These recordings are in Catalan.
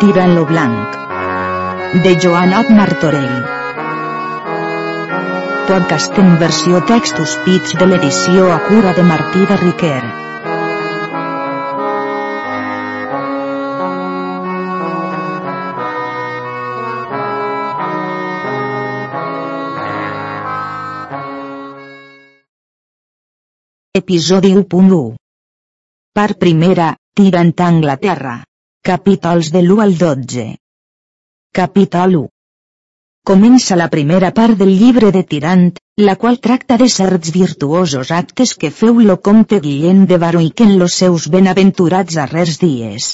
Tirant lo blanc. De Joanot Martorell. Podcast en versió textos pits de l'edició a cura de Martí de Riquer. Episodi 1.1 Part primera, tirant a Anglaterra. Capítols de l'1 al 12. Capítol 1 Comença la primera part del llibre de Tirant, la qual tracta de certs virtuosos actes que feu lo comte Guillem de Baruic en los seus benaventurats darrers dies.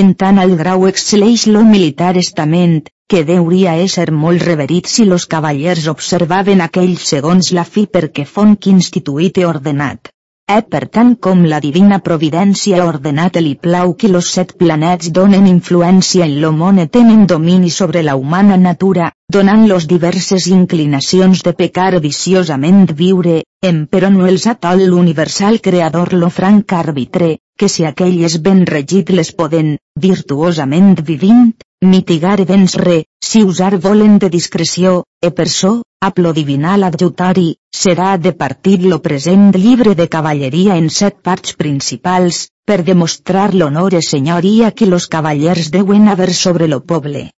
En tant al grau excel·leix lo militar estament, que deuria ésser molt reverit si los cavallers observaven aquells segons la fi perquè fonc instituït i ordenat. E per tant com la divina providència ha ordenat li plau que los set planets donen influència en i tenen domini sobre la humana natura, donant-los diverses inclinacions de pecar viciosament viure, em però no els atol l'universal creador lo franc arbitre, que si aquell és ben regit les poden, virtuosament vivint, mitigar i vensre, si usar volen de discreció, e per so, aplo divinal adjutori, serà de partit lo present llibre de cavalleria en set parts principals, per demostrar l'honor i senyoria que los cavallers deuen haver sobre lo poble.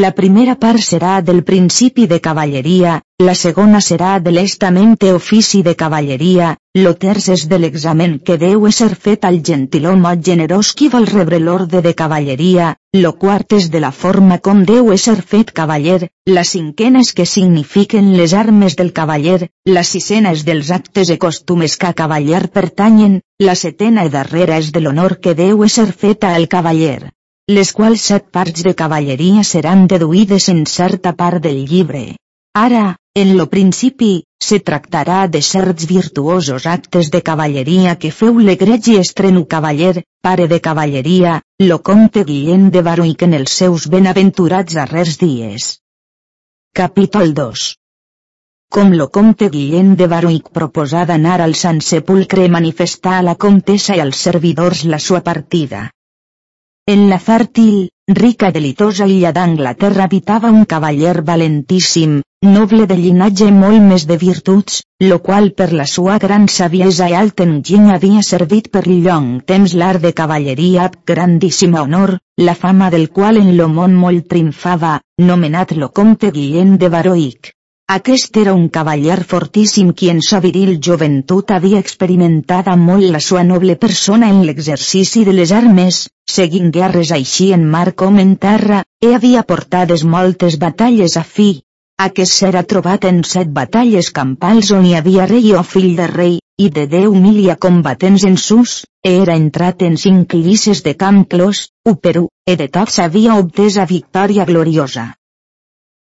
La primera part serà del principi de cavalleria, la segona serà de l'estament ofici de cavalleria, lo terç és de l'examen que deu ser fet al gentilhome generós qui vol rebre l'orde de cavalleria, lo quart és de la forma com deu ser fet cavaller, la cinquena és que signifiquen les armes del cavaller, la sisena és dels actes i costumes que a cavaller pertanyen, la setena i darrera és de l'honor que deu ser feta al cavaller les quals set parts de cavalleria seran deduïdes en certa part del llibre. Ara, en lo principi, se tractarà de certs virtuosos actes de cavalleria que feu l'egregi estrenu cavaller, pare de cavalleria, lo comte Guillem de Baruic en els seus benaventurats darrers dies. Capítol 2 Com lo comte Guillem de Baruic proposà d'anar al Sant Sepulcre manifestar a la comtessa i als servidors la sua partida. En la fèrtil, rica delitosa illa d'Anglaterra habitava un cavaller valentíssim, noble de llinatge molt més de virtuts, lo qual per la sua gran saviesa i alt enginy havia servit per llong temps l'art de cavalleria amb grandíssima honor, la fama del qual en lo món molt triomfava, nomenat lo comte Guillem de Baroic. Aquest era un cavaller fortíssim qui en sa viril joventut havia experimentada molt la sua noble persona en l'exercici de les armes, seguint guerres així en mar com en terra, e havia portades moltes batalles a fi. Aquest s'era trobat en set batalles campals on hi havia rei o fill de rei, i de deu milia combatents en sus, e era entrat en cinc llisses de camp clos, u Perú, e de tots havia obtesa victòria gloriosa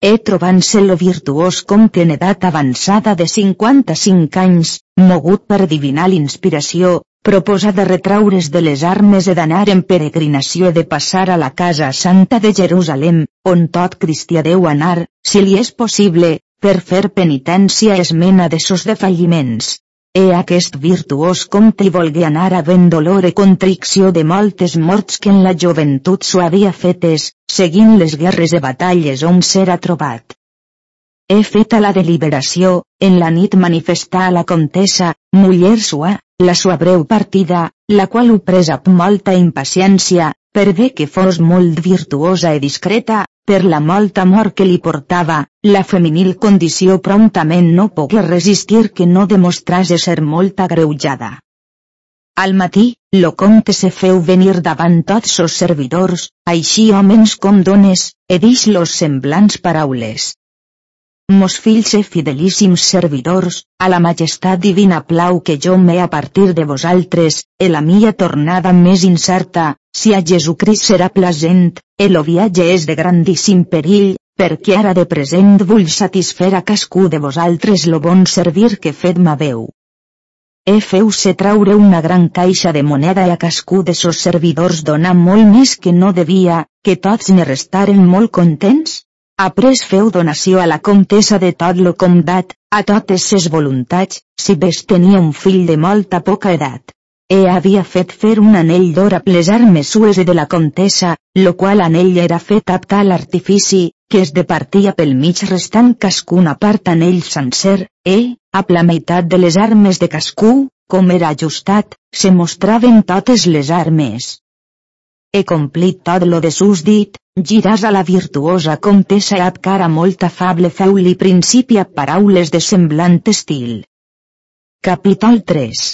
e trobant-se lo virtuós comte en edat avançada de 55 anys, mogut per divinal inspiració, proposa de retraure's de les armes e d'anar en peregrinació de passar a la casa santa de Jerusalem, on tot cristià deu anar, si li és possible, per fer penitència esmena de sos defalliments. E aquest virtuós comte volgué anar havent dolor e contricció de moltes morts que en la joventut s'ho havia fetes, seguint les guerres e batalles on s'era trobat. He feta la deliberació, en la nit manifestar a la comtessa, muller sua, la sua breu partida, la qual ho presa amb molta impaciència, per bé que fos molt virtuosa i discreta, per la molta amor que li portava, la feminil condició promptament no pogué resistir que no demostrase ser molt agreujada. Al matí, lo comte se feu venir davant tots sos servidors, així homes com dones, e dix los semblants paraules. Mos fills e fidelíssims servidors, a la majestat divina plau que jo me a partir de vosaltres, e la mia tornada més incerta, si a Jesucrist serà plasent, el viatge és de grandíssim perill, perquè ara de present vull satisfer a cascú de vosaltres lo bon servir que fet m'haveu. E feu-se traure una gran caixa de moneda i a cascú de sos servidors donar molt més que no devia, que tots ne restaren molt contents? Après feu donació a la comtessa de tot lo comdat, a totes ses voluntats, si ves tenia un fill de molta poca edat e havia fet fer un anell d'or a les armes sues de la comtessa, lo qual anell era fet a tal artifici, que es departia pel mig restant cascuna part anell sencer, e, a la meitat de les armes de cascú, com era ajustat, se mostraven totes les armes. He complit tot lo de sus dit, giràs a la virtuosa comtessa et cara molt afable feu-li principi a paraules de semblant estil. Capítol 3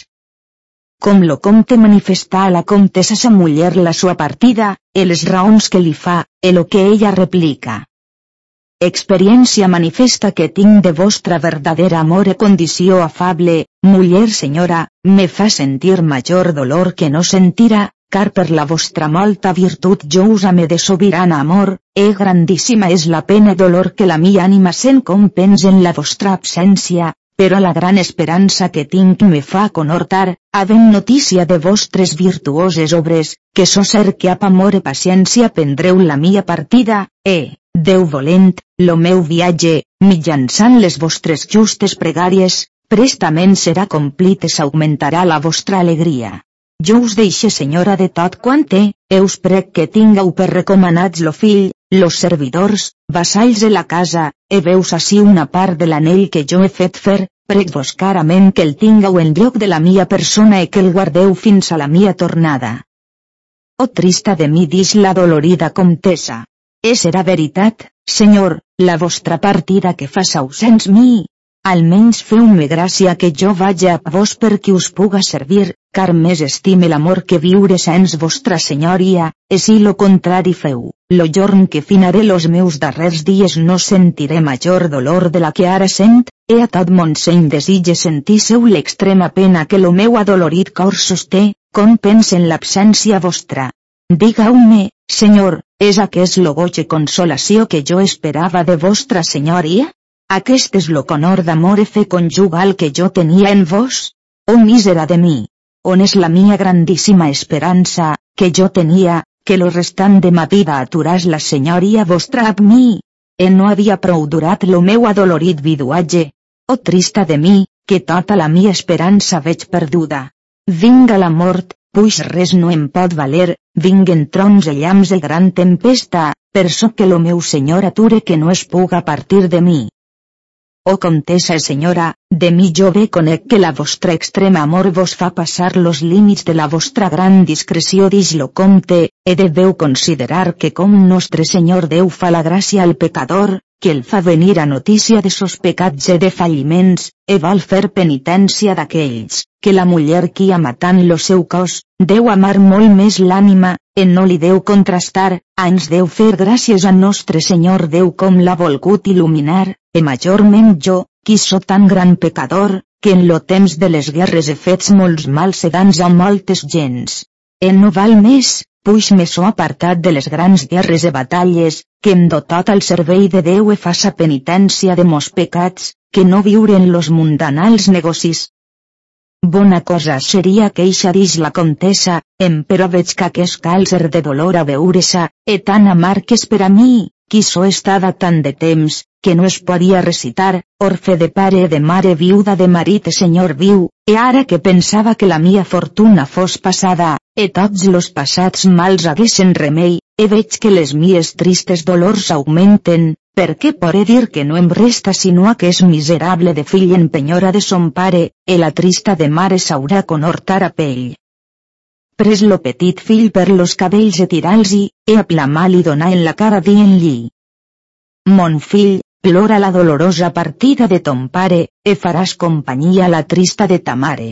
com lo comte manifesta a la comtessa sa muller la sua partida, e les raons que li fa, e lo que ella replica. Experiència manifesta que tinc de vostra verdadera amor e condició afable, muller senyora, me fa sentir major dolor que no sentira, car per la vostra molta virtut jo usame de sobirana amor, e grandíssima és la pena dolor que la mi ànima sent com pens en la vostra absència, però la gran esperança que tinc me fa conhortar, havent notícia de vostres virtuoses obres, que so ser que amb amor i paciència prendreu la mia partida, e, Déu volent, lo meu viatge, mitjançant les vostres justes pregàries, prestament serà complit i s'augmentarà la vostra alegria. Jo us deixe senyora de tot quant té, eus prec que tingueu per recomanats lo fill, los servidors, vassalls de la casa, e veus ací una part de l'anell que jo he fet fer, prec-vos carament que el tingueu en lloc de la mia persona i que el guardeu fins a la mia tornada. Oh trista de mi dis la dolorida comtessa. És era veritat, senyor, la vostra partida que fa ausents mi, Almenys feu-me gràcia que jo vaja a vos perquè us puga servir, car més estime l'amor que viure sens vostra senyoria, e si lo contrari feu, lo jorn que finaré los meus darrers dies no sentiré major dolor de la que ara sent, e a tot mon seny desitge sentir seu l'extrema pena que lo meu adolorit cor sosté, com pense en l'absència vostra. Digau-me, senyor, és aquest lo goig consolació que jo esperava de vostra senyoria? Aquest és lo conor d'amor e fe conjugal que jo tenia en vos? Oh mísera de mi! On és la mia grandíssima esperança, que jo tenia, que lo restant de ma vida aturàs la senyoria vostra ab mi? E no havia prou durat lo meu adolorit viduatge. Oh trista de mi, que tota la mia esperança veig perduda. Vinga la mort, puix res no em pot valer, vinguen trons i llamps de gran tempesta, per so que lo meu senyor ature que no es puga partir de mi. Oh comtessa e senyora, de mi jo bé conec que la vostra extrema amor vos fa passar los límits de la vostra gran discreció dix lo comte, he deveu considerar que com nostre senyor Déu fa la gràcia al pecador, que el fa venir a notícia de sos pecats i de falliments, e vol fer penitència d'aquells, que la muller qui ha matant lo seu cos, deu amar molt més l'ànima, en no li deu contrastar, ans deu fer gràcies a nostre Senyor Déu com l'ha volgut il·luminar, e majorment jo, qui so tan gran pecador, que en lo temps de les guerres he fet molts mals sedans a moltes gens. E no val més, puix me so apartat de les grans guerres e batalles, que em dotat al servei de Déu e faça penitència de mos pecats, que no viure en los mundanals negocis. Bona cosa seria que eixa dix la comtessa, em però veig que aquest càlcer de dolor a veure-sa, e tan amarques per a mi, qui so estada tant de temps, que no es podia recitar, orfe de pare de mare viuda de marit e senyor viu, e ara que pensava que la mia fortuna fos passada, e tots los passats mals haguessin remei, e veig que les mies tristes dolors augmenten, per què poré dir que no em resta sinó que és miserable de fill en penyora de son pare, e la trista de mare s'haurà conhortar a pell. Pres lo petit fill per los cabells e tirals-hi, e a plamar li donar en la cara dient-li. Mon fill, Plora la dolorosa partida de ton pare, e faràs companyia a la trista de ta mare.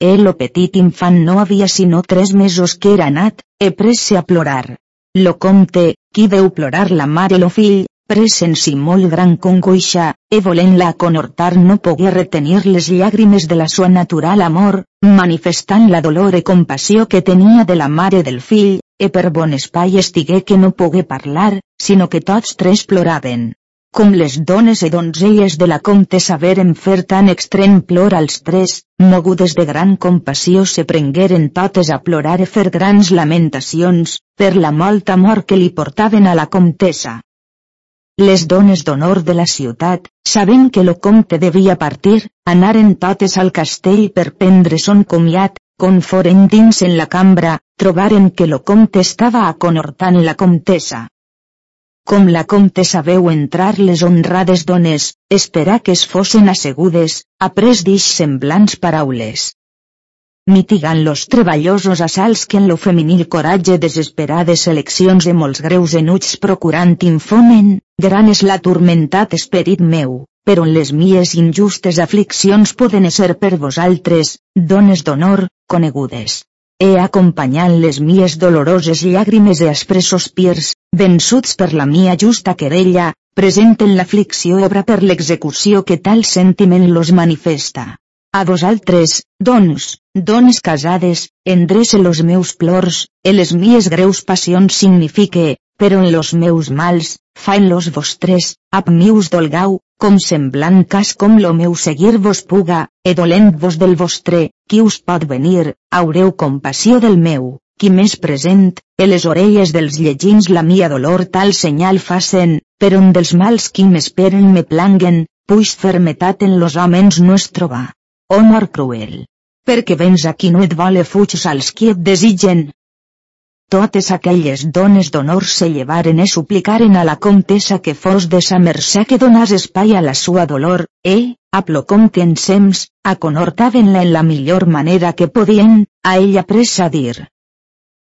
El lo petit infant no havia sinó tres mesos que era nat, e presse a plorar. Lo comte, qui veu plorar la mare lo fill, presen si molt gran congoixa, e volent-la conhortar no pogué retenir les llàgrimes de la sua natural amor, manifestant la dolor e compassió que tenia de la mare del fill, e per bon espai estigué que no pogué parlar, sinó que tots tres ploraven com les dones i donzelles de la comtessa veren fer tan extrem plor als tres, mogudes de gran compassió se prengueren totes a plorar i fer grans lamentacions, per la molta amor que li portaven a la comtessa. Les dones d'honor de la ciutat, sabent que lo comte devia partir, anaren totes al castell per prendre son comiat, quan foren dins en la cambra, trobaren que lo comte estava aconhortant la comtessa. Com la comtessa veu entrar les honrades dones, esperà que es fossin assegudes, après d'ix semblants paraules mitigant los treballosos assalts que en lo femenil coratge desesperades eleccions de molts greus enuts procurant infomen, gran és la turmentat esperit meu, però en les mies injustes afliccions poden ser per vosaltres, dones d'honor, conegudes. He acompanyant les mies doloroses llàgrimes i aspres sospirs, vençuts per la mia justa querella, presenten l'aflicció obra per l'execució que tal sentiment los manifesta. A vosaltres, doncs, dones casades, endrece los meus plors, e les mies greus passions signifique, però en los meus mals, faen los vostres, ap mius dolgau, com semblant cas com lo meu seguir vos puga, e dolent vos del vostre, qui us pot venir, haureu compassió del meu, qui més present, e les orelles dels llegins la mia dolor tal senyal facen, però un dels mals qui m'esperen me planguen, puix fermetat en los homens no es troba honor cruel. Perquè vens aquí no et vole fuig als qui et desitgen. Totes aquelles dones d'honor se llevaren e suplicaren a la comtessa que fos de sa mercè que donàs espai a la sua dolor, e, a plo comte ensems, aconhortaven-la en la millor manera que podien, a ella pressa dir.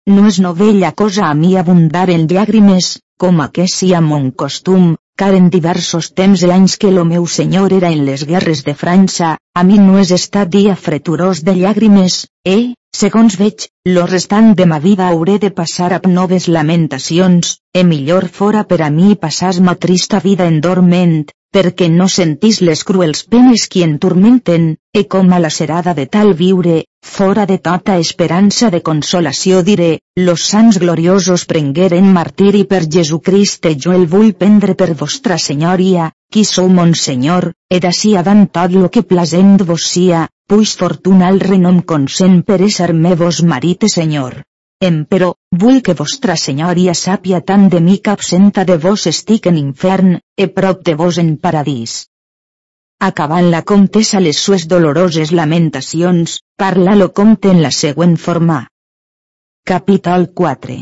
No és novella cosa a mi abundar en llàgrimes, com a que sia mon costum, car en diversos temps i anys que lo meu senyor era en les guerres de França, a mi no és estat dia freturós de llàgrimes, e, segons veig, lo restant de ma vida hauré de passar amb noves lamentacions, e millor fora per a mi passar ma trista vida en dorment, perquè no sentís les cruels penes qui en turmenten, e com a la serada de tal viure, fora de tota esperança de consolació diré, los sants gloriosos prengueren martiri per Jesucrist e jo el vull prendre per vostra senyoria, qui sou mon senyor, e d'ací avant tot lo que plasent vos sia, puix fortuna al renom consent per ésser me vos marit senyor. Emperò, vull que vostra senyoria sàpia tant de mi que absenta de vos estic en infern, e prop de vos en paradís. Acabant la comtessa les sues doloroses lamentacions, parla lo comte en la següent forma. Capítol 4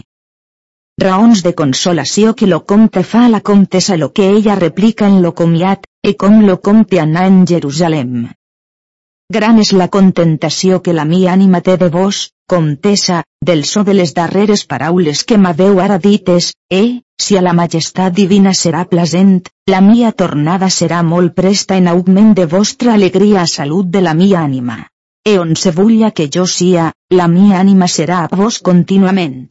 Raons de consolació que lo comte fa a la comtessa lo que ella replica en lo comiat, e com lo comte anà en Jerusalem. Gran és la contentació que la mia ànima té de vos, comtessa, del so de les darreres paraules que m'haveu ara dites, e, si a la majestat divina serà plasent, la mia tornada serà molt presta en augment de vostra alegria a salut de la mia ànima. E on se vulla que jo sia, la mia ànima serà a vos contínuament.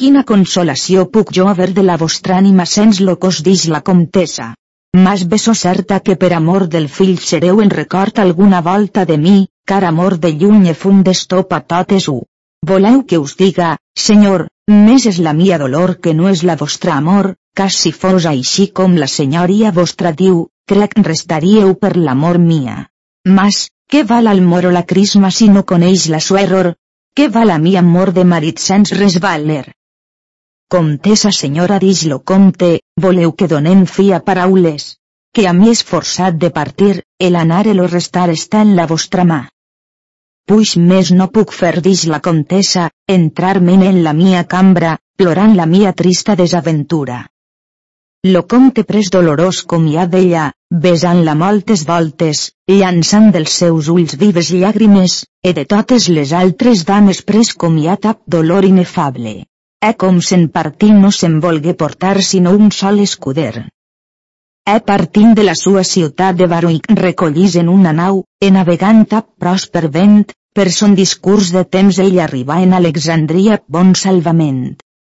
Quina consolació puc jo haver de la vostra ànima sens lo cos dix la comtessa? Mas beso certa que per amor del fill sereu en record alguna volta de mi, car amor de lluny e fundes topa totes u. Voleu que us diga, senyor, més és la mia dolor que no és la vostra amor, cas si fos així com la senyoria vostra diu, crec restaríeu per l'amor mia. Mas, què val al moro la crisma si no coneix la sua error? Què val a mi amor de marit sens resvaler? Comtessa senyora dix lo comte, voleu que donem fi a paraules. Que a mi és forçat de partir, el anar el o restar està en la vostra mà. Puix més no puc fer dix la comtessa, entrar-me'n en la mia cambra, plorant la mia trista desaventura. Lo comte pres dolorós com hi ha d'ella, besant-la moltes voltes, llançant dels seus ulls vives llàgrimes, e de totes les altres dames pres com hi ha tap dolor inefable. E com se'n partí no se'n volgué portar sinó un sol escuder. E partint de la sua ciutat de Baruic recollís en una nau, e navegant a pròsper vent, per son discurs de temps ell arribà en Alexandria bon salvament.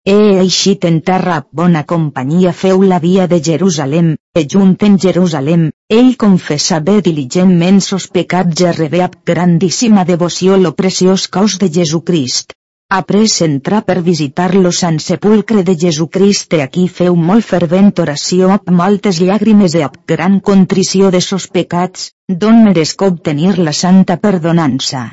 E eixit en terra bona companyia feu la via de Jerusalem, e junt en Jerusalem, ell confessa bé diligentment sos pecats i rebé grandíssima devoció lo preciós cos de Jesucrist. Après entrar per visitar-lo Sant Sepulcre de Jesucrist i aquí feu molt fervent oració amb moltes llàgrimes i amb gran contrició de sos pecats, d'on meresc obtenir la santa perdonança.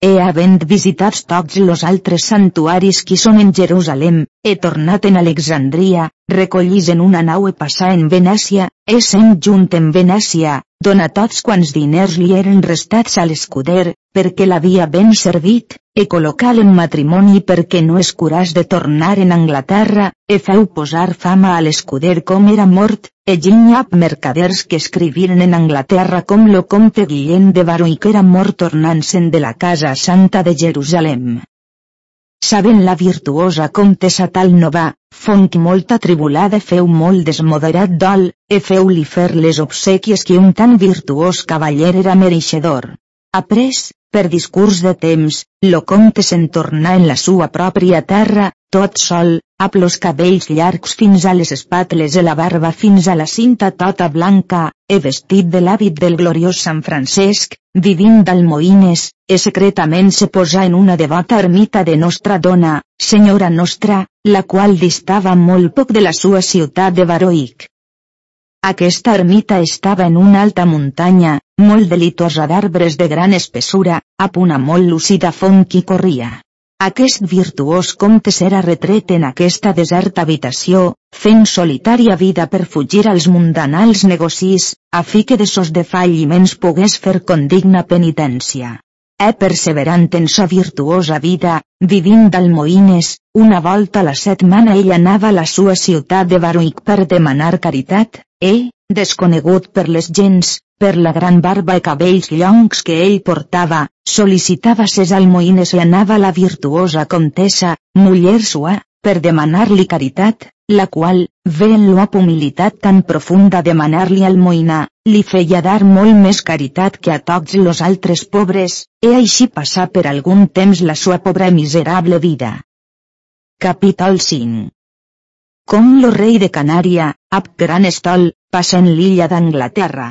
E havent visitat tots los altres santuaris qui són en Jerusalem, he tornat en Alexandria, recollís en una nau e passar en Venècia, e sent junt en Venècia, dona tots quants diners li eren restats a l'escuder, perquè l'havia ben servit, e col·locar en matrimoni perquè no es curàs de tornar en Anglaterra, e feu posar fama a l'escuder com era mort, e ginyap mercaders que escriviren en Anglaterra com lo comte Guillem de Baró i que era mort tornant-se'n de la casa santa de Jerusalem. Sabent la virtuosa comtessa tal no va, Fonc molt atribulada feu molt desmoderat dol, e feu-li fer les obsequies que un tan virtuós cavaller era mereixedor. Après, per discurs de temps, lo comte se'n tornà en la sua pròpria terra, tot sol, amb los cabells llargs fins a les espatles i la barba fins a la cinta tota blanca, e vestit de l'hàbit del gloriós Sant Francesc, vivint d'almoines, e secretament se posà en una devota ermita de Nostra Dona, Senyora Nostra, la qual distava molt poc de la sua ciutat de Baroic. Aquesta ermita estava en una alta muntanya, molt delitosa d'arbres de gran espessura, a una molt lucida font qui corria. Aquest virtuós comte s'era retret en aquesta deserta habitació, fent solitària vida per fugir als mundanals negocis, a fi que de sos defalliments pogués fer condigna penitència. E perseverant en sa virtuosa vida, vivint d'almoines, una volta a la setmana ell anava a la sua ciutat de Baruic per demanar caritat, e, desconegut per les gens, per la gran barba i cabells llongs que ell portava, sol·licitava ses almoines i anava la virtuosa comtessa, muller sua, per demanar-li caritat, la qual, veient l'op humilitat tan profunda demanar-li almoina, li feia dar molt més caritat que a tots los altres pobres, e així passar per algun temps la sua pobra i miserable vida. Capítol 5 Com lo rei de Canària, ab gran estol, passa en l'illa d'Anglaterra.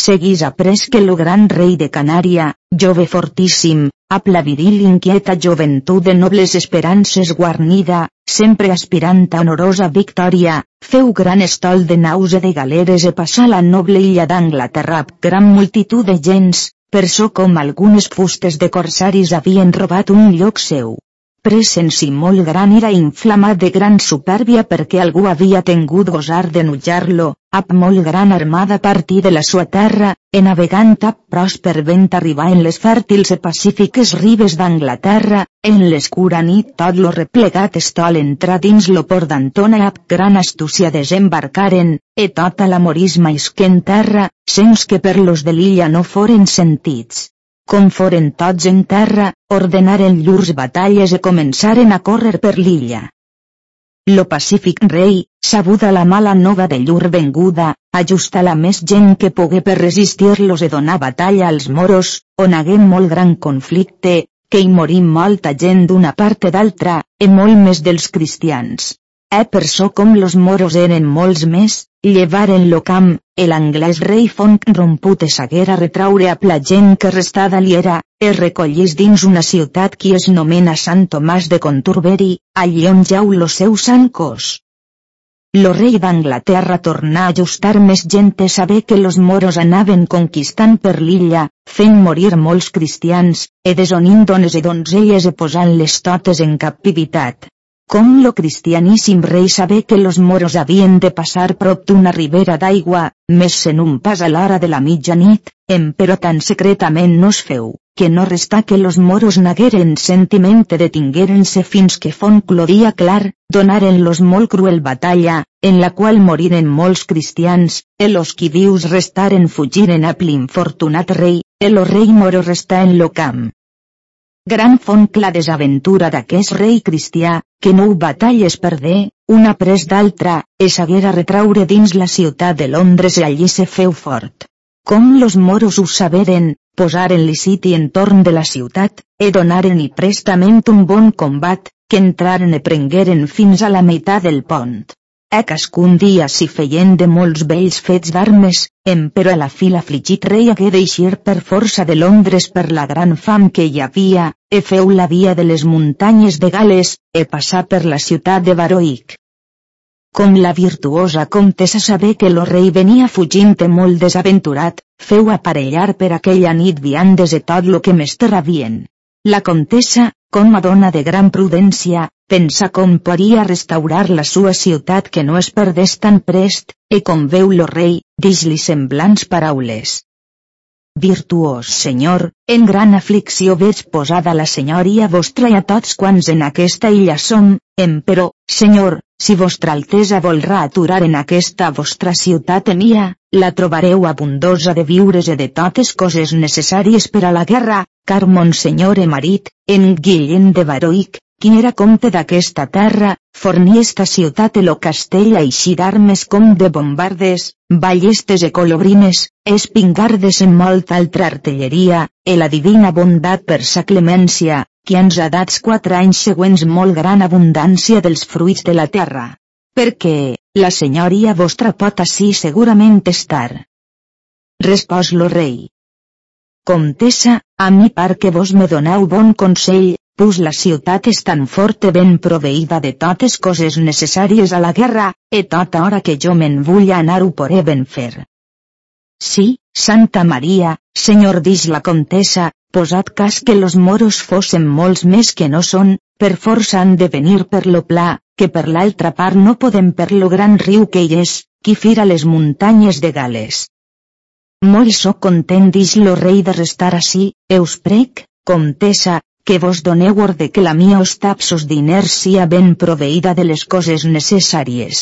Seguís après que lo gran rei de Canària, jove fortíssim, amb la viril inquieta joventut de nobles esperances guarnida, sempre aspirant a honorosa victòria, feu gran estol de naus de galeres e passar la noble illa d'Anglaterra amb gran multitud de gens, per so com algunes fustes de corsaris havien robat un lloc seu presens i molt gran era inflamat de gran supèrbia perquè algú havia tingut gosar de nujar-lo, amb molt gran armada partí de la sua terra, e navegant amb pròsper vent arribar en les fèrtils i pacífiques ribes d'Anglaterra, en l'escura nit tot lo replegat estol entrar dins lo port d'Antona amb gran astúcia desembarcaren, e tota la morisma isquent terra, sens que per los de l'illa no foren sentits com foren tots en terra, ordenaren llurs batalles i començaren a córrer per l'illa. Lo pacífic rei, sabuda la mala nova de llur venguda, ajusta la més gent que pogué per resistir-los i donar batalla als moros, on hagué molt gran conflicte, que hi morí molta gent d'una part d'altra, i molt més dels cristians. E per so com los moros eren molts més, llevaren lo camp, el anglès rei font romput es haguera retraure a la gent que restada li era, es recollís dins una ciutat qui es nomena Sant Tomàs de Conturberi, allí on jau lo seu sant cos. Lo rei d'Anglaterra tornà a ajustar més gent a saber que los moros anaven conquistant per l'illa, fent morir molts cristians, e desonint dones i donzelles e posant-les totes en captivitat. Com lo cristianíssim rei sabé que los moros havien de passar prop d'una ribera d'aigua, més en un pas a l'hora de la mitjanit, em però tan secretament no feu, que no resta que los moros nagueren sentiment de detingueren-se fins que fon clodia clar, donaren los molt cruel batalla, en la qual moriren molts cristians, e los qui vius restaren fugiren a l'infortunat rei, e lo rei moro resta en lo camp. Gran font la desaventura d'aquest rei cristià, que nou batalles perdé, una pres d'altra, es haguera retraure dins la ciutat de Londres i allí se feu fort. Com los moros ho saberen, posaren liciti entorn de la ciutat, e donaren i prestament un bon combat, que entraren e prengueren fins a la meitat del pont. E cascun dia s'hi feien de molts vells fets d'armes, però a la fi l'afligit rei hagué d'eixir per força de Londres per la gran fam que hi havia, e feu la via de les muntanyes de Gales, e passar per la ciutat de Baroic. Com la virtuosa comtessa saber que lo rei venia fugint molt desaventurat, feu aparellar per aquella nit viandes de tot lo que més terravien. La comtessa, com a dona de gran prudència, pensa com podria restaurar la sua ciutat que no es perdés tan prest, e com veu lo rei, dix-li semblants paraules. Virtuós senyor, en gran aflicció veig posada la senyoria vostra i a tots quants en aquesta illa som, emperò, senyor, si vostra altesa volrà aturar en aquesta vostra ciutat mia, la trobareu abundosa de viures i de totes coses necessàries per a la guerra, car mon senyor e marit, en Guillem de Baroic, qui era comte d'aquesta terra, forní esta ciutat e lo castell així d'armes com de bombardes, ballestes e colobrines, espingardes en molta altra artilleria, e la divina bondat per sa clemència, qui ens ha dat quatre anys següents molt gran abundància dels fruits de la terra. Perquè, la senyoria vostra pot així segurament estar. Respòs lo rei. Comtessa, a mi par que vos me doneu bon consell, pus la ciutat és tan forta ben proveïda de totes coses necessàries a la guerra, e tota hora que jo me'n vull anar ho poré ben fer. Sí, Santa Maria, senyor dix la comtessa, posat cas que los moros fossen molts més que no són, per força han de venir per lo pla, que per l'altra part no podem per lo gran riu que hi és, qui fira les muntanyes de Gales. Molt sóc content dix lo rei de restar així, eus prec, comtessa, que vos doneu orde que la mia ostapsos diners sia ben proveïda de les coses necessàries.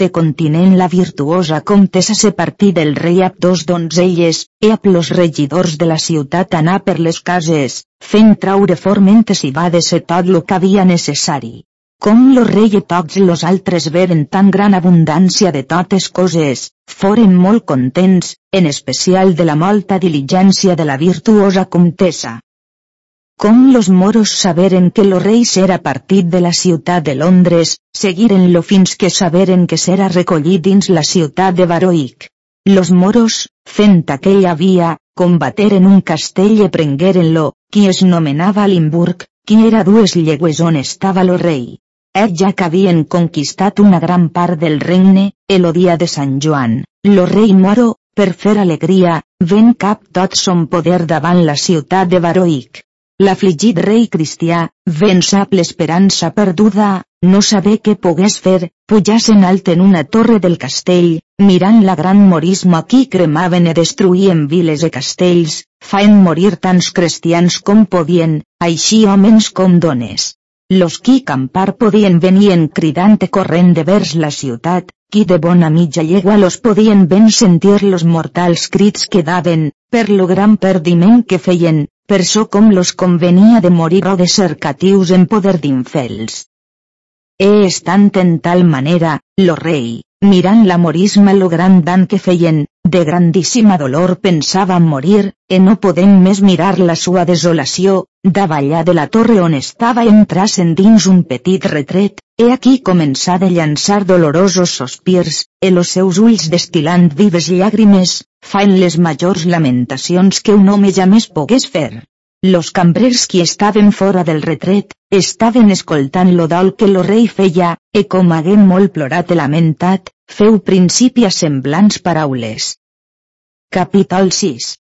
De continent la virtuosa comtessa se partí del rei ap dos donzelles, e ap los regidors de la ciutat anar per les cases, fent traure formentes i bades e tot lo que havia necessari. Com lo rei i tots los altres veren tan gran abundància de totes coses, foren molt contents, en especial de la molta diligència de la virtuosa comtessa. Com los moros saberen que lo rei s'era partit de la ciutat de Londres, seguiren-lo fins que saberen que s'era recollit dins la ciutat de Baroic. Los moros, fent aquella via, combateren un castell i prengueren-lo, qui es nomenava Limburg, qui era dues llegües on estava lo rei. Ell ja que havien conquistat una gran part del regne, el dia de Sant Joan, lo rei moro, per fer alegria, ven cap tot son poder davant la ciutat de Baroic. L'afligit rei cristià, ven sap l'esperança perduda, no saber què pogués fer, pujassen alt en una torre del castell, mirant la gran morisma qui cremaven i destruïen viles i castells, faen morir tants cristians com podien, així homes com dones. Los qui campar podien venien cridant i corrent de vers la ciutat, qui de bona mitja llegua los podien ben sentir los mortals crits que daven, per lo gran perdiment que feien, per so com los convenia de morir o de ser catius en poder d'infels. E estant en tal manera, lo rei, mirant la morisma lo gran dan que feien, de grandíssima dolor pensava morir, e no podem més mirar la sua desolació, davallà de la torre on estava entrasen dins un petit retret, e aquí començà de llançar dolorosos sospirs, e los seus ulls destilant vives llàgrimes, fan les majors lamentacions que un home ja més pogués fer. Los cambrers qui estaven fora del retret, estaven escoltant lo dol que lo rei feia, e com haguem molt plorat i lamentat, feu principi a semblants paraules. Capítol 6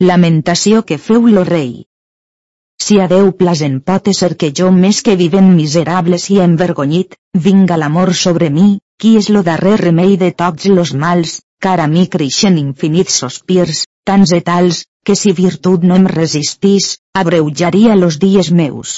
Lamentació que feu lo rei. Si a Déu plasen pot ser que jo més que vivent miserables i envergonyit, vinga l'amor sobre mi, qui és lo darrer remei de tots los mals, car a mi creixen infinits sospirs, tants e tals, que si virtut no em resistís, abreujaria los dies meus.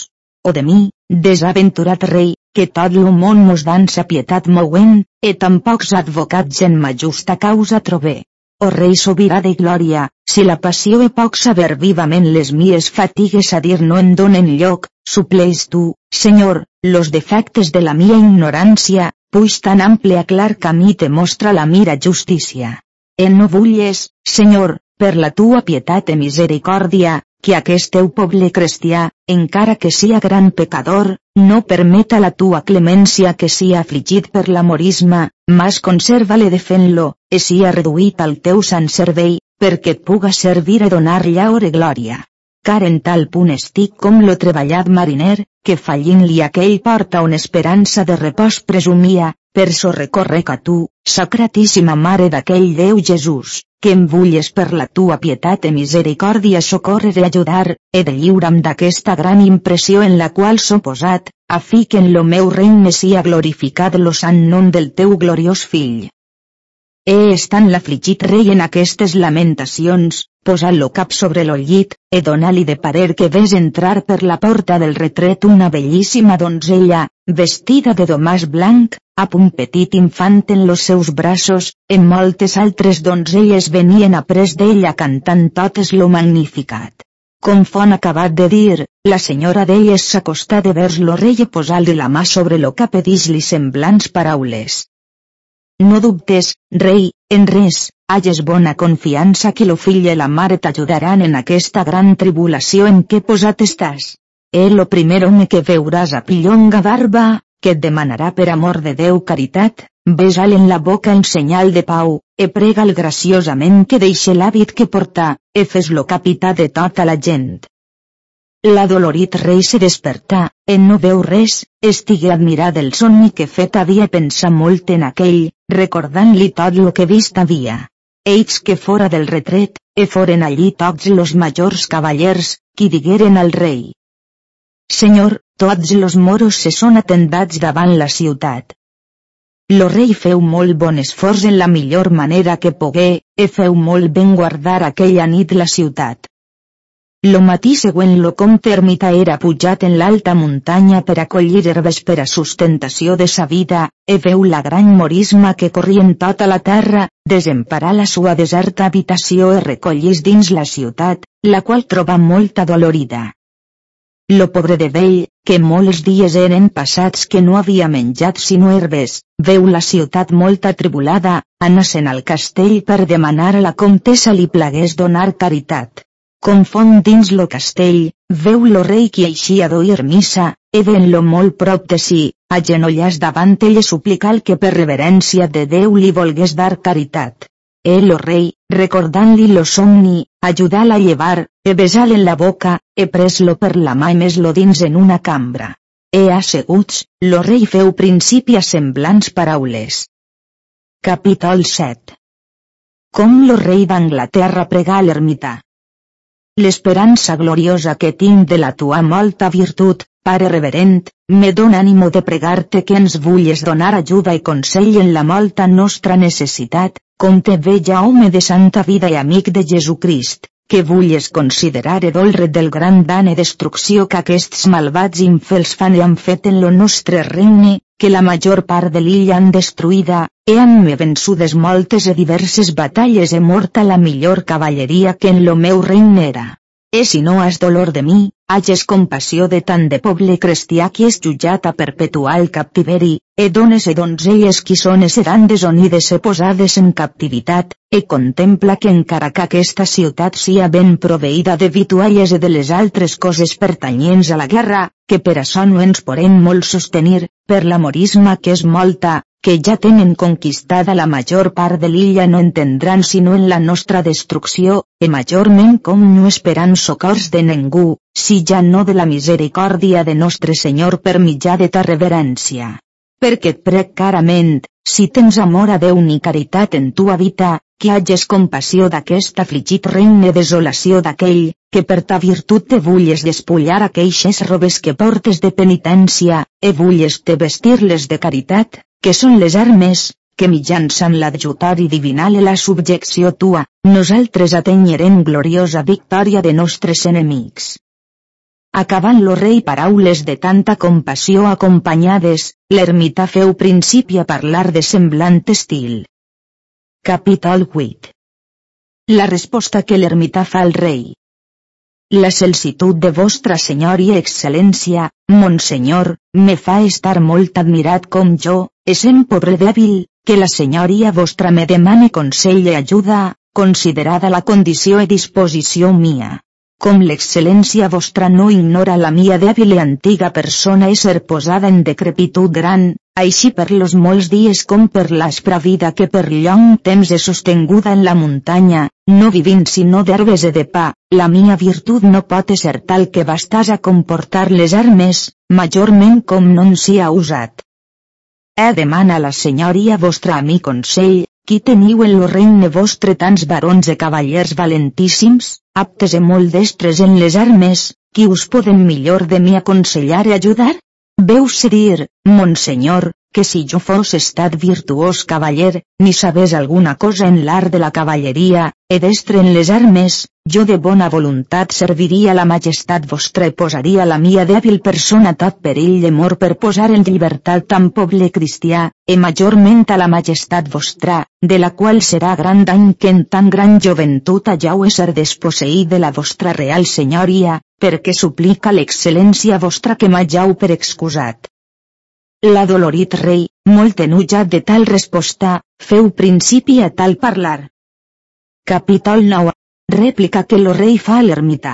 O de mi, desaventurat rei, que tot lo món mos dan sa pietat mouen, e tampocs advocats en ma justa causa trobé. O rei sobirà de glòria, si la passió e poc saber vivament les mies fatigues a dir no en donen lloc, supleis tu, senyor, los defectes de la mia ignorància, puix tan ample clar camí te mostra la mira justícia. En no vulles, Senyor, per la tua pietat i misericòrdia, que aquest teu poble cristià, encara que sia gran pecador, no permeta la tua clemència que sia afligit per l'amorisme, mas conserva-le de fent-lo, e sia reduït al teu sant servei, perquè et puga servir a donar llaor i glòria. car en tal punt estic com lo treballat mariner, que fallint-li aquell porta on esperança de repòs presumia, per so recorrec a tu, sacratíssima Mare d'aquell Déu Jesús, que em vulles per la tua pietat i misericòrdia socórrer i ajudar, he de lliure'm d'aquesta gran impressió en la qual s'ho posat, a fi que en lo meu regne sia glorificat lo sant nom del teu gloriós fill. He estant l'afligit rei en aquestes lamentacions, posat lo cap sobre lo llit, e donar-li de parer que ves entrar per la porta del retret una bellíssima donzella, vestida de domàs blanc, amb un petit infant en los seus braços, en moltes altres donzelles venien après d'ella cantant totes lo magnificat. Com fon acabat de dir, la senyora d'elles s'acostà de vers lo rei i posar-li la mà sobre lo cap i dis-li semblants paraules. No dubtes, rei, en res, hages bona confiança que lo fill i la mare t'ajudaran en aquesta gran tribulació en què posat estàs. E lo primer home que veuràs a pillonga barba, que et demanarà per amor de Déu caritat, besa'l en la boca en senyal de pau, e prega'l graciosament que deixe l'hàbit que porta, e fes-lo capità de tota la gent. La dolorit rei se despertà, en no veu res, estigué admirat del somni que fet havia pensar molt en aquell, recordant-li tot lo que vist havia. Ells que fora del retret, e foren allí tots los majors cavallers, qui digueren al rei. Senyor, tots los moros se són atendats davant la ciutat. Lo rei feu molt bon esforç en la millor manera que pogué, e feu molt ben guardar aquella nit la ciutat. Lo matí següent lo comte ermita era pujat en l'alta muntanya per acollir herbes per a sustentació de sa vida, e veu la gran morisma que corria en tota la terra, desemparar la sua deserta habitació e recollís dins la ciutat, la qual troba molt adolorida. Lo pobre de vell, que molts dies eren passats que no havia menjat sinó herbes, veu la ciutat molt atribulada, anasen al castell per demanar a la comtessa li plagués donar caritat. Confon dins lo castell, veu lo rei qui eixia d'oir missa, e ven-lo molt prop de si, agenollàs davant ell suplical que per reverència de Déu li volgués dar caritat. El o rei, recordant-li lo somni, ajudà-la a llevar, e besar en la boca, e pres-lo per la mà i més lo dins en una cambra. E asseguts, lo rei feu principi a semblants paraules. Capítol 7 Com lo rei d'Anglaterra pregà l'ermità. L'esperança gloriosa que tinc de la tua molta virtut, Pare reverent, me dona ànimo de pregar-te que ens vulles donar ajuda i consell en la molta nostra necessitat, com te veja home de santa vida i amic de Jesucrist, que vulles considerar edolre del gran dan i destrucció que aquests malvats infels fan i han fet en lo nostre regne, que la major part de l'illa han destruïda, e han-me vençudes moltes e diverses batalles e morta la millor cavalleria que en lo meu regne era. E si no has dolor de mi, hages compassió de tant de poble cristià qui és jutjat a captiveri, e dones e donzelles qui són e seran desonides e posades en captivitat, e contempla que encara que aquesta ciutat sia ben proveïda de vitualles e de les altres coses pertanyents a la guerra, que per això no ens podem molt sostenir, per l'amorisme que és molta, que ja tenen conquistada la major part de l'illa no entendran sinó en la nostra destrucció, e majorment com no esperant socors de ningú, si ja no de la misericòrdia de nostre Senyor per mitjà de ta reverència. Perquè et prec carament, si tens amor a Déu ni caritat en tua vida, que hages compassió d'aquest afligit regne desolació d'aquell, que per ta virtut te vulles despullar aqueixes robes que portes de penitència, e vulles te vestir-les de caritat, que són les armes, que mitjançant divinal i la subjecció tua, nosaltres atenyerem gloriosa victòria de nostres enemics. Acabant lo rei paraules de tanta compassió acompanyades, l'ermità feu principi a parlar de semblant estil. Capítol 8 La resposta que l'ermità fa al rei. La celsitud de vostra senyor i excel·lència, monsenyor, me fa estar molt admirat com jo, essent pobre dèbil, que la senyoria vostra me demane consell i ajuda, considerada la condició i disposició mia. Com l'excel·lència vostra no ignora la mia dèbil i antiga persona ser posada en decrepitud gran, així per los molts dies com per l'aspra vida que per llong temps he sostinguda en la muntanya, no vivint sinó d'herbes e de pa, la mia virtut no pot ser tal que bastàs a comportar les armes, majorment com non sia usat. He demana la senyoria vostra a mi consell, qui teniu en lo regne vostre tants barons e cavallers valentíssims, aptes e molt destres en les armes, qui us poden millor de mi aconsellar i ajudar? Veu-se dir, Monsenyor, que si jo fos estat virtuós cavaller, ni sabés alguna cosa en l'art de la cavalleria, e destre en les armes, jo de bona voluntat serviria la majestat vostra i posaria la mia dèbil persona tot perill de mort per posar en llibertat tan poble cristià, e majorment a la majestat vostra, de la qual serà gran dany que en tan gran joventut hajau ser desposseït de la vostra real senyoria, perquè suplica l'excel·lència vostra que m'hajau per excusat. La dolorit rei, molt enutjat de tal resposta, feu principi a tal parlar. Capítol 9. Rèplica que lo rei fa a l'ermità.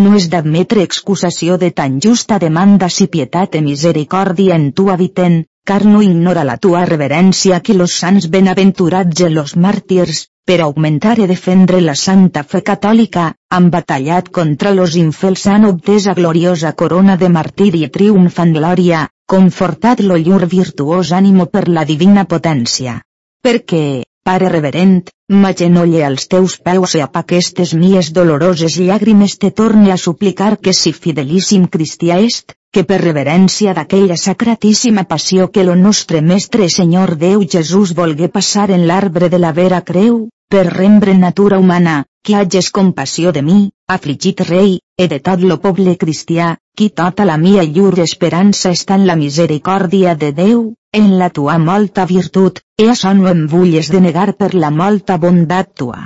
No és d'admetre excusació de tan justa demanda si pietat e misericòrdia en tu habiten, car no ignora la tua reverència que los sants benaventurats i los màrtirs, per augmentar i defendre la santa fe catòlica, han batallat contra los infels han obtesa gloriosa corona de martiri i triomf en glòria, confortat lo llur virtuós ànimo per la divina potència. Perquè, Pare reverent, m'agenolle als teus peus i a aquestes mies doloroses llàgrimes te torne a suplicar que si fidelíssim cristià est, que per reverència d'aquella sacratíssima passió que lo nostre Mestre Senyor Déu Jesús volgué passar en l'arbre de la vera creu, per rembre natura humana, que hages compassió de mi, afligit rei, e de tot lo poble cristià, qui tota la mia llur esperança està en la misericòrdia de Déu, en la tua molta virtut, e això no em vulles de negar per la molta bondat tua.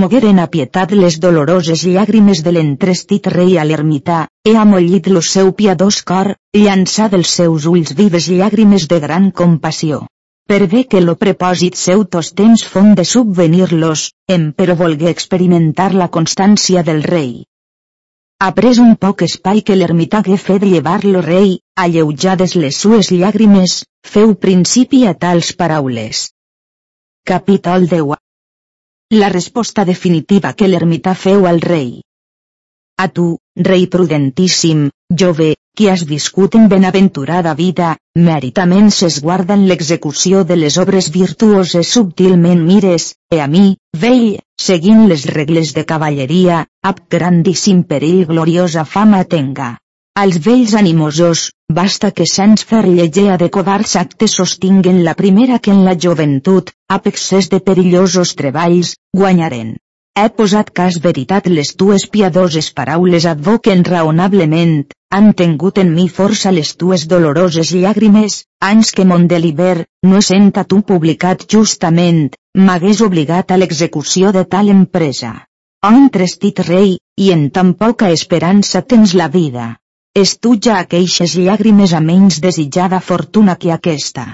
Mogueren a pietat les doloroses llàgrimes de l'entrestit rei a l'ermità, e amollit lo seu piadós cor, llançà dels seus ulls vives llàgrimes de gran compassió per bé que lo prepòsit seu tos temps fon de subvenir-los, em però volgué experimentar la constància del rei. Après un poc espai que l'ermità hagué fet llevar-lo rei, alleujades les sues llàgrimes, feu principi a tals paraules. Capítol 10 La resposta definitiva que l'ermità feu al rei. A tu, rei prudentíssim, jove, qui has viscut en benaventurada vida, meritament s'esguarda en l'execució de les obres virtuoses subtilment mires, e a mi, vell, seguint les regles de cavalleria, ab grandíssim perill gloriosa fama tenga. Als vells animosos, basta que sens fer llegea de covards actes sostinguen la primera que en la joventut, ab excés de perillosos treballs, guanyaren. He posat cas veritat les tues piadoses paraules advoquen raonablement, han tingut en mi força les tues doloroses llàgrimes, anys que mon deliber, no senta tu publicat justament, m'hagués obligat a l'execució de tal empresa. Oh entrestit rei, i en tan poca esperança tens la vida. És tu ja aqueixes llàgrimes a menys desitjada fortuna que aquesta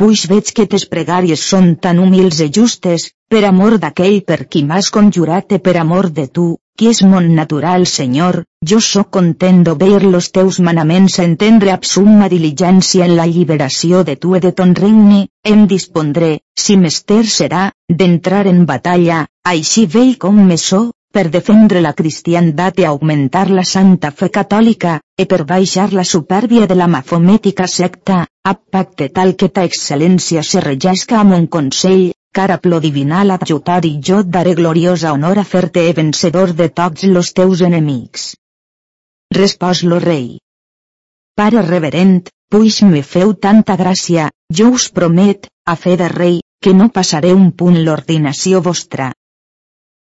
puix veig que tes pregàries són tan humils e justes, per amor d'aquell per qui m'has conjurat e per amor de tu, qui és mon natural Senyor, jo sóc content d'obeir los teus manaments a entendre ab summa diligència en la lliberació de tu e de ton regne, em dispondré, si mester serà, d'entrar en batalla, així vell com me so, per defendre la cristiandat i augmentar la santa fe catòlica, e per baixar la supèrbia de la mafomètica secta, a pacte tal que ta excel·lència se regesca amb un consell, cara plo divinal adjutar i jo daré gloriosa honor a fer-te vencedor de tots los teus enemics. Respòs lo rei. Pare reverent, puix me feu tanta gràcia, jo us promet, a fe de rei, que no passaré un punt l'ordinació vostra,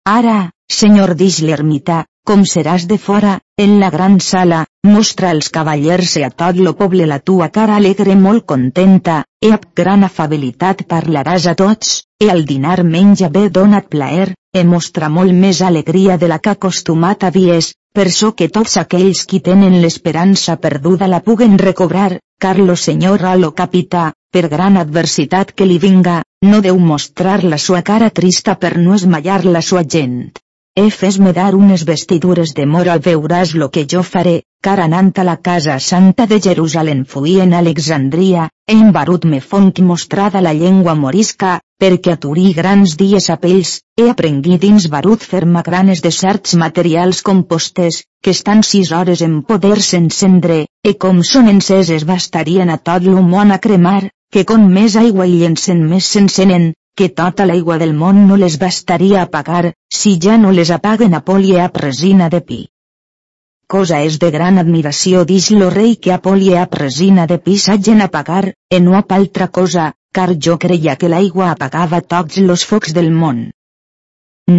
Ara, senyor dix l'ermità, com seràs de fora, en la gran sala, mostra als cavallers i a tot lo poble la tua cara alegre molt contenta, e amb gran afabilitat parlaràs a tots, e al dinar menja bé donat plaer, e mostra molt més alegria de la que acostumat havies, per so que tots aquells qui tenen l'esperança perduda la puguen recobrar, car lo senyor a lo capità, per gran adversitat que li vinga, no deu mostrar la sua cara trista per no esmallar la sua gent. E fes-me dar unes vestidures de mora veuràs lo que jo faré, car anant a la casa santa de Jerusalem fui en Alexandria, en Barut me font mostrada la llengua morisca, perquè aturí grans dies a pells, he aprengui dins Barut ferma granes de certs materials compostes, que estan sis hores en poder s'encendre, e com són enceses bastarien a tot l'humon a cremar, que com més aigua i llencen més s'encenen, que tota l'aigua del món no les bastaria a pagar, si ja no les apaguen a poli a resina de pi. Cosa és de gran admiració dix lo rei que a poli a resina de pi s'hagin pagar, e no ap altra cosa, car jo creia que l'aigua apagava tots los focs del món.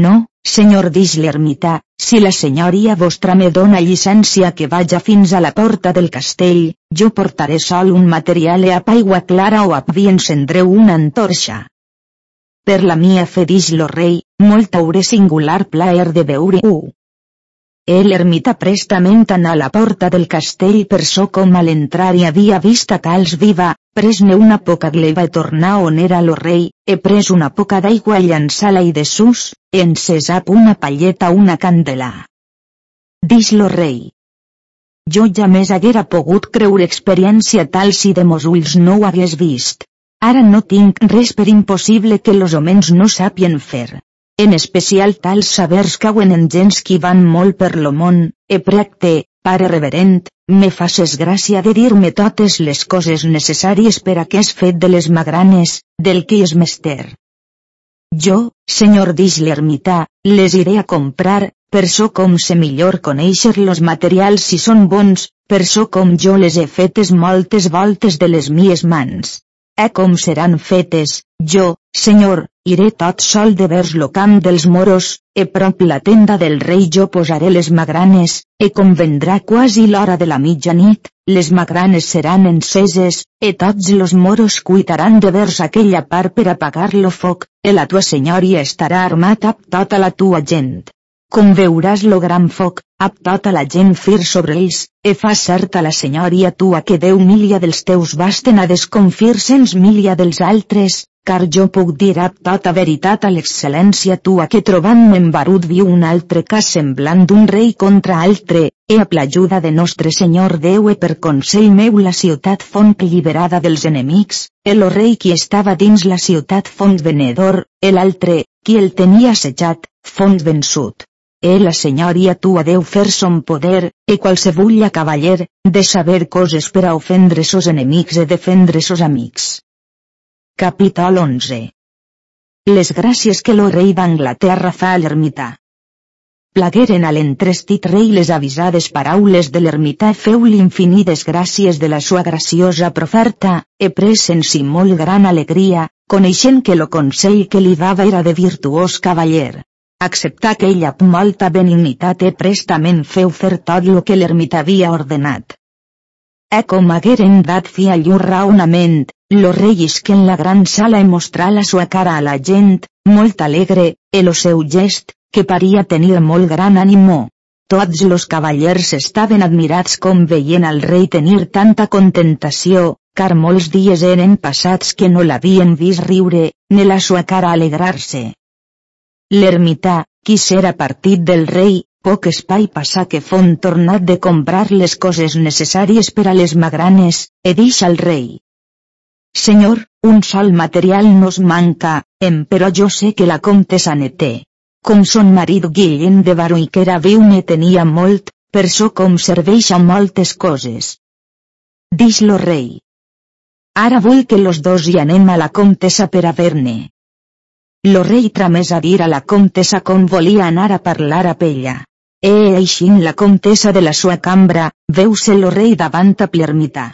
No, senyor dix l'ermità, si la senyoria vostra me dona llicència que vaja fins a la porta del castell, jo portaré sol un material e a aigua clara o a vi encendreu una antorxa. Per la mia fe dix lo rei, molt hauré singular plaer de veure-ho. El ermita prestament anà a la porta del castell per so com a l'entrar hi havia vista tals viva, pres-ne una poca gleva e tornar on era lo rei, he pres una poca d'aigua i llançar-la i de sus, encesap una palleta una candela. Dix lo rei. Jo ja més haguera pogut creure experiència tal si de mos ulls no ho hagués vist. Ara no tinc res per impossible que los homens no sàpien fer. En especial tals sabers cauen en gens qui van molt per lo món, e precte, pare reverent, me faces gràcia de dir-me totes les coses necessàries per a que és fet de les magranes, del que és mester. Jo, senyor dix l'ermità, les iré a comprar, per so com se millor conèixer los materials si són bons, per so com jo les he fetes moltes voltes de les mies mans. E com seran fetes, jo, senyor, iré tot sol de vers lo camp dels moros, e prop la tenda del rei jo posaré les magranes, e com vendrà quasi l'hora de la mitjanit, les magranes seran enceses, e tots los moros cuitaran de vers aquella part per apagar lo foc, e la tua senyoria estarà armat amb tota la tua gent. Com veuràs lo gran foc, ap tota la gent fir sobre ells, e fa certa la senyoria tua que Déu milia dels teus basten a desconfir cents milia dels altres, car jo puc dir ap tota veritat a l'excel·lència tua que trobant-me en Barut viu un altre cas semblant d'un rei contra altre, e a l'ajuda de nostre Senyor Déu e per consell meu la ciutat font lliberada dels enemics, el rei qui estava dins la ciutat font venedor, el altre, qui el tenia assetjat, font vençut. E la senyoria tua deu fer son poder, e qualsevulla cavaller, de saber coses per a ofendre sos enemics e defendre sos amics. Capítol 11 Les gràcies que lo rei d'Anglaterra fa a l'ermità. Plagueren a l'entrestit rei les avisades paraules de l'ermità feu l'infinides gràcies de la sua graciosa proferta, e presen si molt gran alegria, coneixent que lo consell que li dava era de virtuós cavaller acceptar que ella amb molta benignitat e prestament feu fer tot lo que l'ermita havia ordenat. E com hagueren dat fi a llur raonament, lo rei que en la gran sala mostrar la sua cara a la gent, molt alegre, e lo seu gest, que paria tenir molt gran ànimo. Tots los cavallers estaven admirats com veien al rei tenir tanta contentació, car molts dies eren passats que no l'havien vist riure, ne la sua cara alegrar-se. L'ermità, qui s'era partit del rei, poc espai passà que fon tornat de comprar les coses necessàries per a les magranes, e dix al rei. Senyor, un sol material nos manca, em però jo sé que la comtessa ne té. Com son marit Guillem de Baró que era viu ne tenia molt, per so com serveix a moltes coses. Dix lo rei. Ara vull que los dos hi anem a la comtessa per a ver-ne. Lo rei tramés a dir a la comtessa com volia anar a parlar a pella. E eixint la comtessa de la sua cambra, veu-se lo rei davant a l'ermità.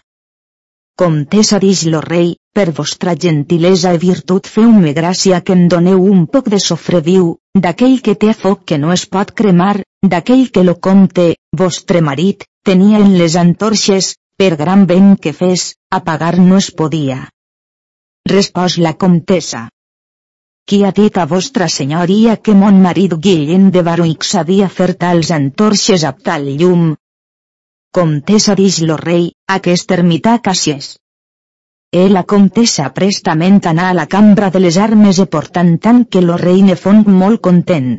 Comtessa dix lo rei, per vostra gentilesa i virtut feu-me gràcia que em doneu un poc de sofre viu, d'aquell que té foc que no es pot cremar, d'aquell que lo compte, vostre marit, tenia en les antorxes, per gran vent que fes, apagar no es podia. Respòs la comtessa. Qui ha dit a vostra senyoria que mon marit Guillem de Baruix sabia fer tals antorxes a tal llum? Comtessa dix lo rei, aquest ermità Cassies. E la comtessa prestament anà a la cambra de les armes e portant tant que lo rei ne fon molt content.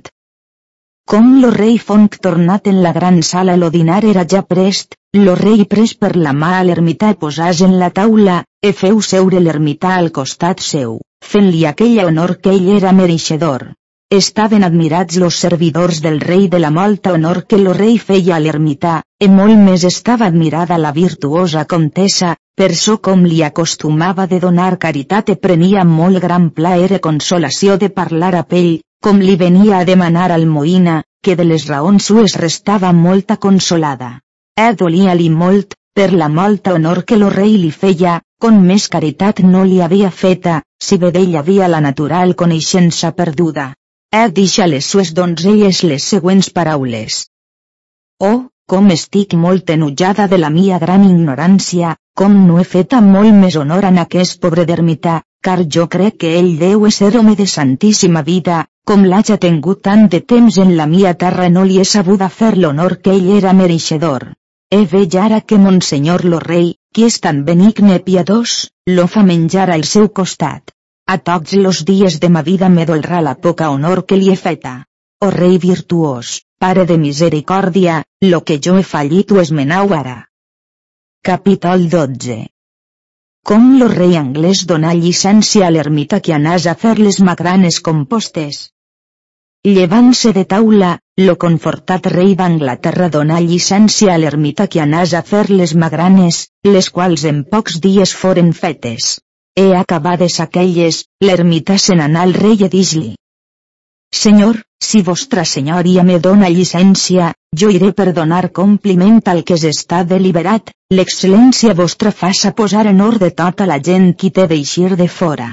Com lo rei Fonc tornat en la gran sala lo dinar era ja prest, lo rei pres per la mà a l'ermità posàs en la taula, e feu seure l'ermità al costat seu, fent-li aquell honor que ell era mereixedor. Estaven admirats los servidors del rei de la molta honor que lo rei feia a l'ermità, e molt més estava admirada la virtuosa comtessa, per so com li acostumava de donar caritat e prenia molt gran plaer e consolació de parlar a pell, com li venia a demanar al Moïna, que de les raons sues restava molta consolada. E dolia-li molt, per la molta honor que lo rei li feia, con més caritat no li havia feta, si bé d'ell havia la natural coneixença perduda. E deixa les sues donzelles les següents paraules. Oh, com estic molt enutjada de la mia gran ignorància, com no he fet molt més honor en aquest pobre d'ermità, car jo crec que ell deu ser home de santíssima vida, com l'haja tingut tant de temps en la mia terra no li he sabuda fer l'honor que ell era mereixedor. He veig ara que Monsenyor lo rei, qui és tan benigne piadós, lo fa menjar al seu costat. A tots los dies de ma vida me dolrà la poca honor que li he feta. O rei virtuós, pare de misericòrdia, lo que jo he fallit ho esmenau ara. Capítol 12 Com lo rei anglès dona llicència a l'ermita que anàs a fer les magranes compostes. Llevant-se de taula, lo confortat rei d'Anglaterra dona llicència a l'ermita que anàs a fer les magranes, les quals en pocs dies foren fetes. He acabades aquelles, l'ermità se n'anà al rei i dis-li. Senyor, si vostra senyoria me dona llicència, jo iré per donar compliment al que s'està deliberat, l'excel·lència vostra faça posar en ordre tota la gent qui té d'eixir de fora.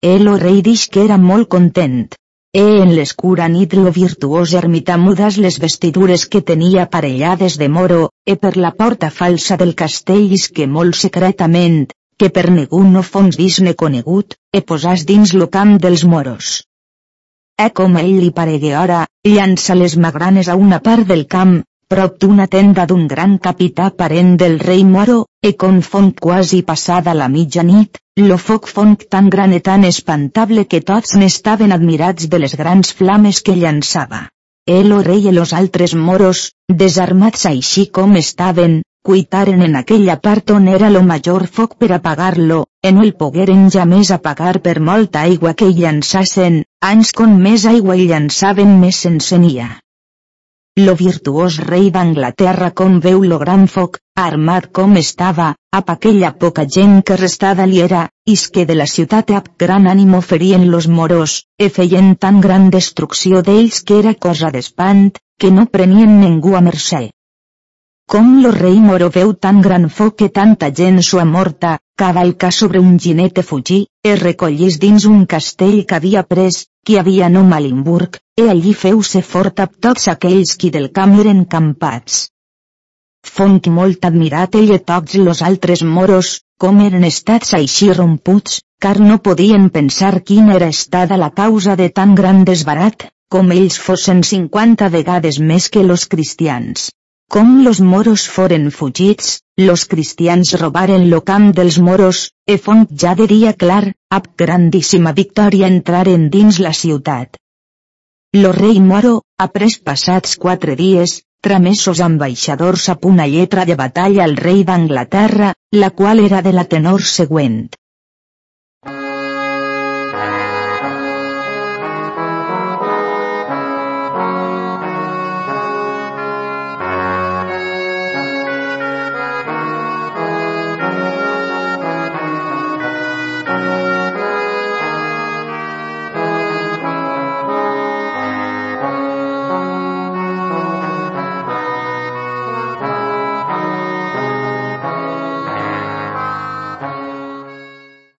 El o rei dix que era molt content. E en l'escura nit lo virtuós ermità mudas les vestidures que tenia aparellades de moro, e per la porta falsa del castell que molt secretament, que per ningú no fons vist conegut, e posàs dins lo camp dels moros. E com ell li paregué ora, llança les magranes a una part del camp, prop d'una tenda d'un gran capità parent del rei moro, e con font quasi passada la mitjanit, lo foc font tan gran i tan espantable que tots n'estaven admirats de les grans flames que llançava. El o rei i los altres moros, desarmats així com estaven, cuitaren en aquella part on era lo major foc per apagar-lo, en el pogueren ja més apagar per molta aigua que hi llançassen, anys con més aigua hi llançaven més s'encenia. Lo virtuós rei d'Anglaterra com veu lo gran foc, armat com estava, ap aquella poca gent que restada li era, is que de la ciutat ap gran ànimo ferien los moros, e feien tan gran destrucció d'ells que era cosa d'espant, que no prenien ningú a mercè. Com lo rei moro veu tan gran foc que tanta gent sua morta, cavalca sobre un ginete fugí, es recollís dins un castell que havia pres, qui havia no Malimburg, e allí feu-se fort a tots aquells qui del camp eren campats. Fonc molt admirat ell i tots los altres moros, com eren estats així romputs, car no podien pensar quina era estada la causa de tan gran desbarat, com ells fossin cinquanta vegades més que los cristians. Com los moros foren fugits, los cristians robaren lo camp dels moros, e font ja de dia clar, ab grandíssima victòria entraren dins la ciutat. Lo rei moro, après passats quatre dies, tramessos ambaixadors a una lletra de batalla al rei d'Anglaterra, la qual era de la tenor següent.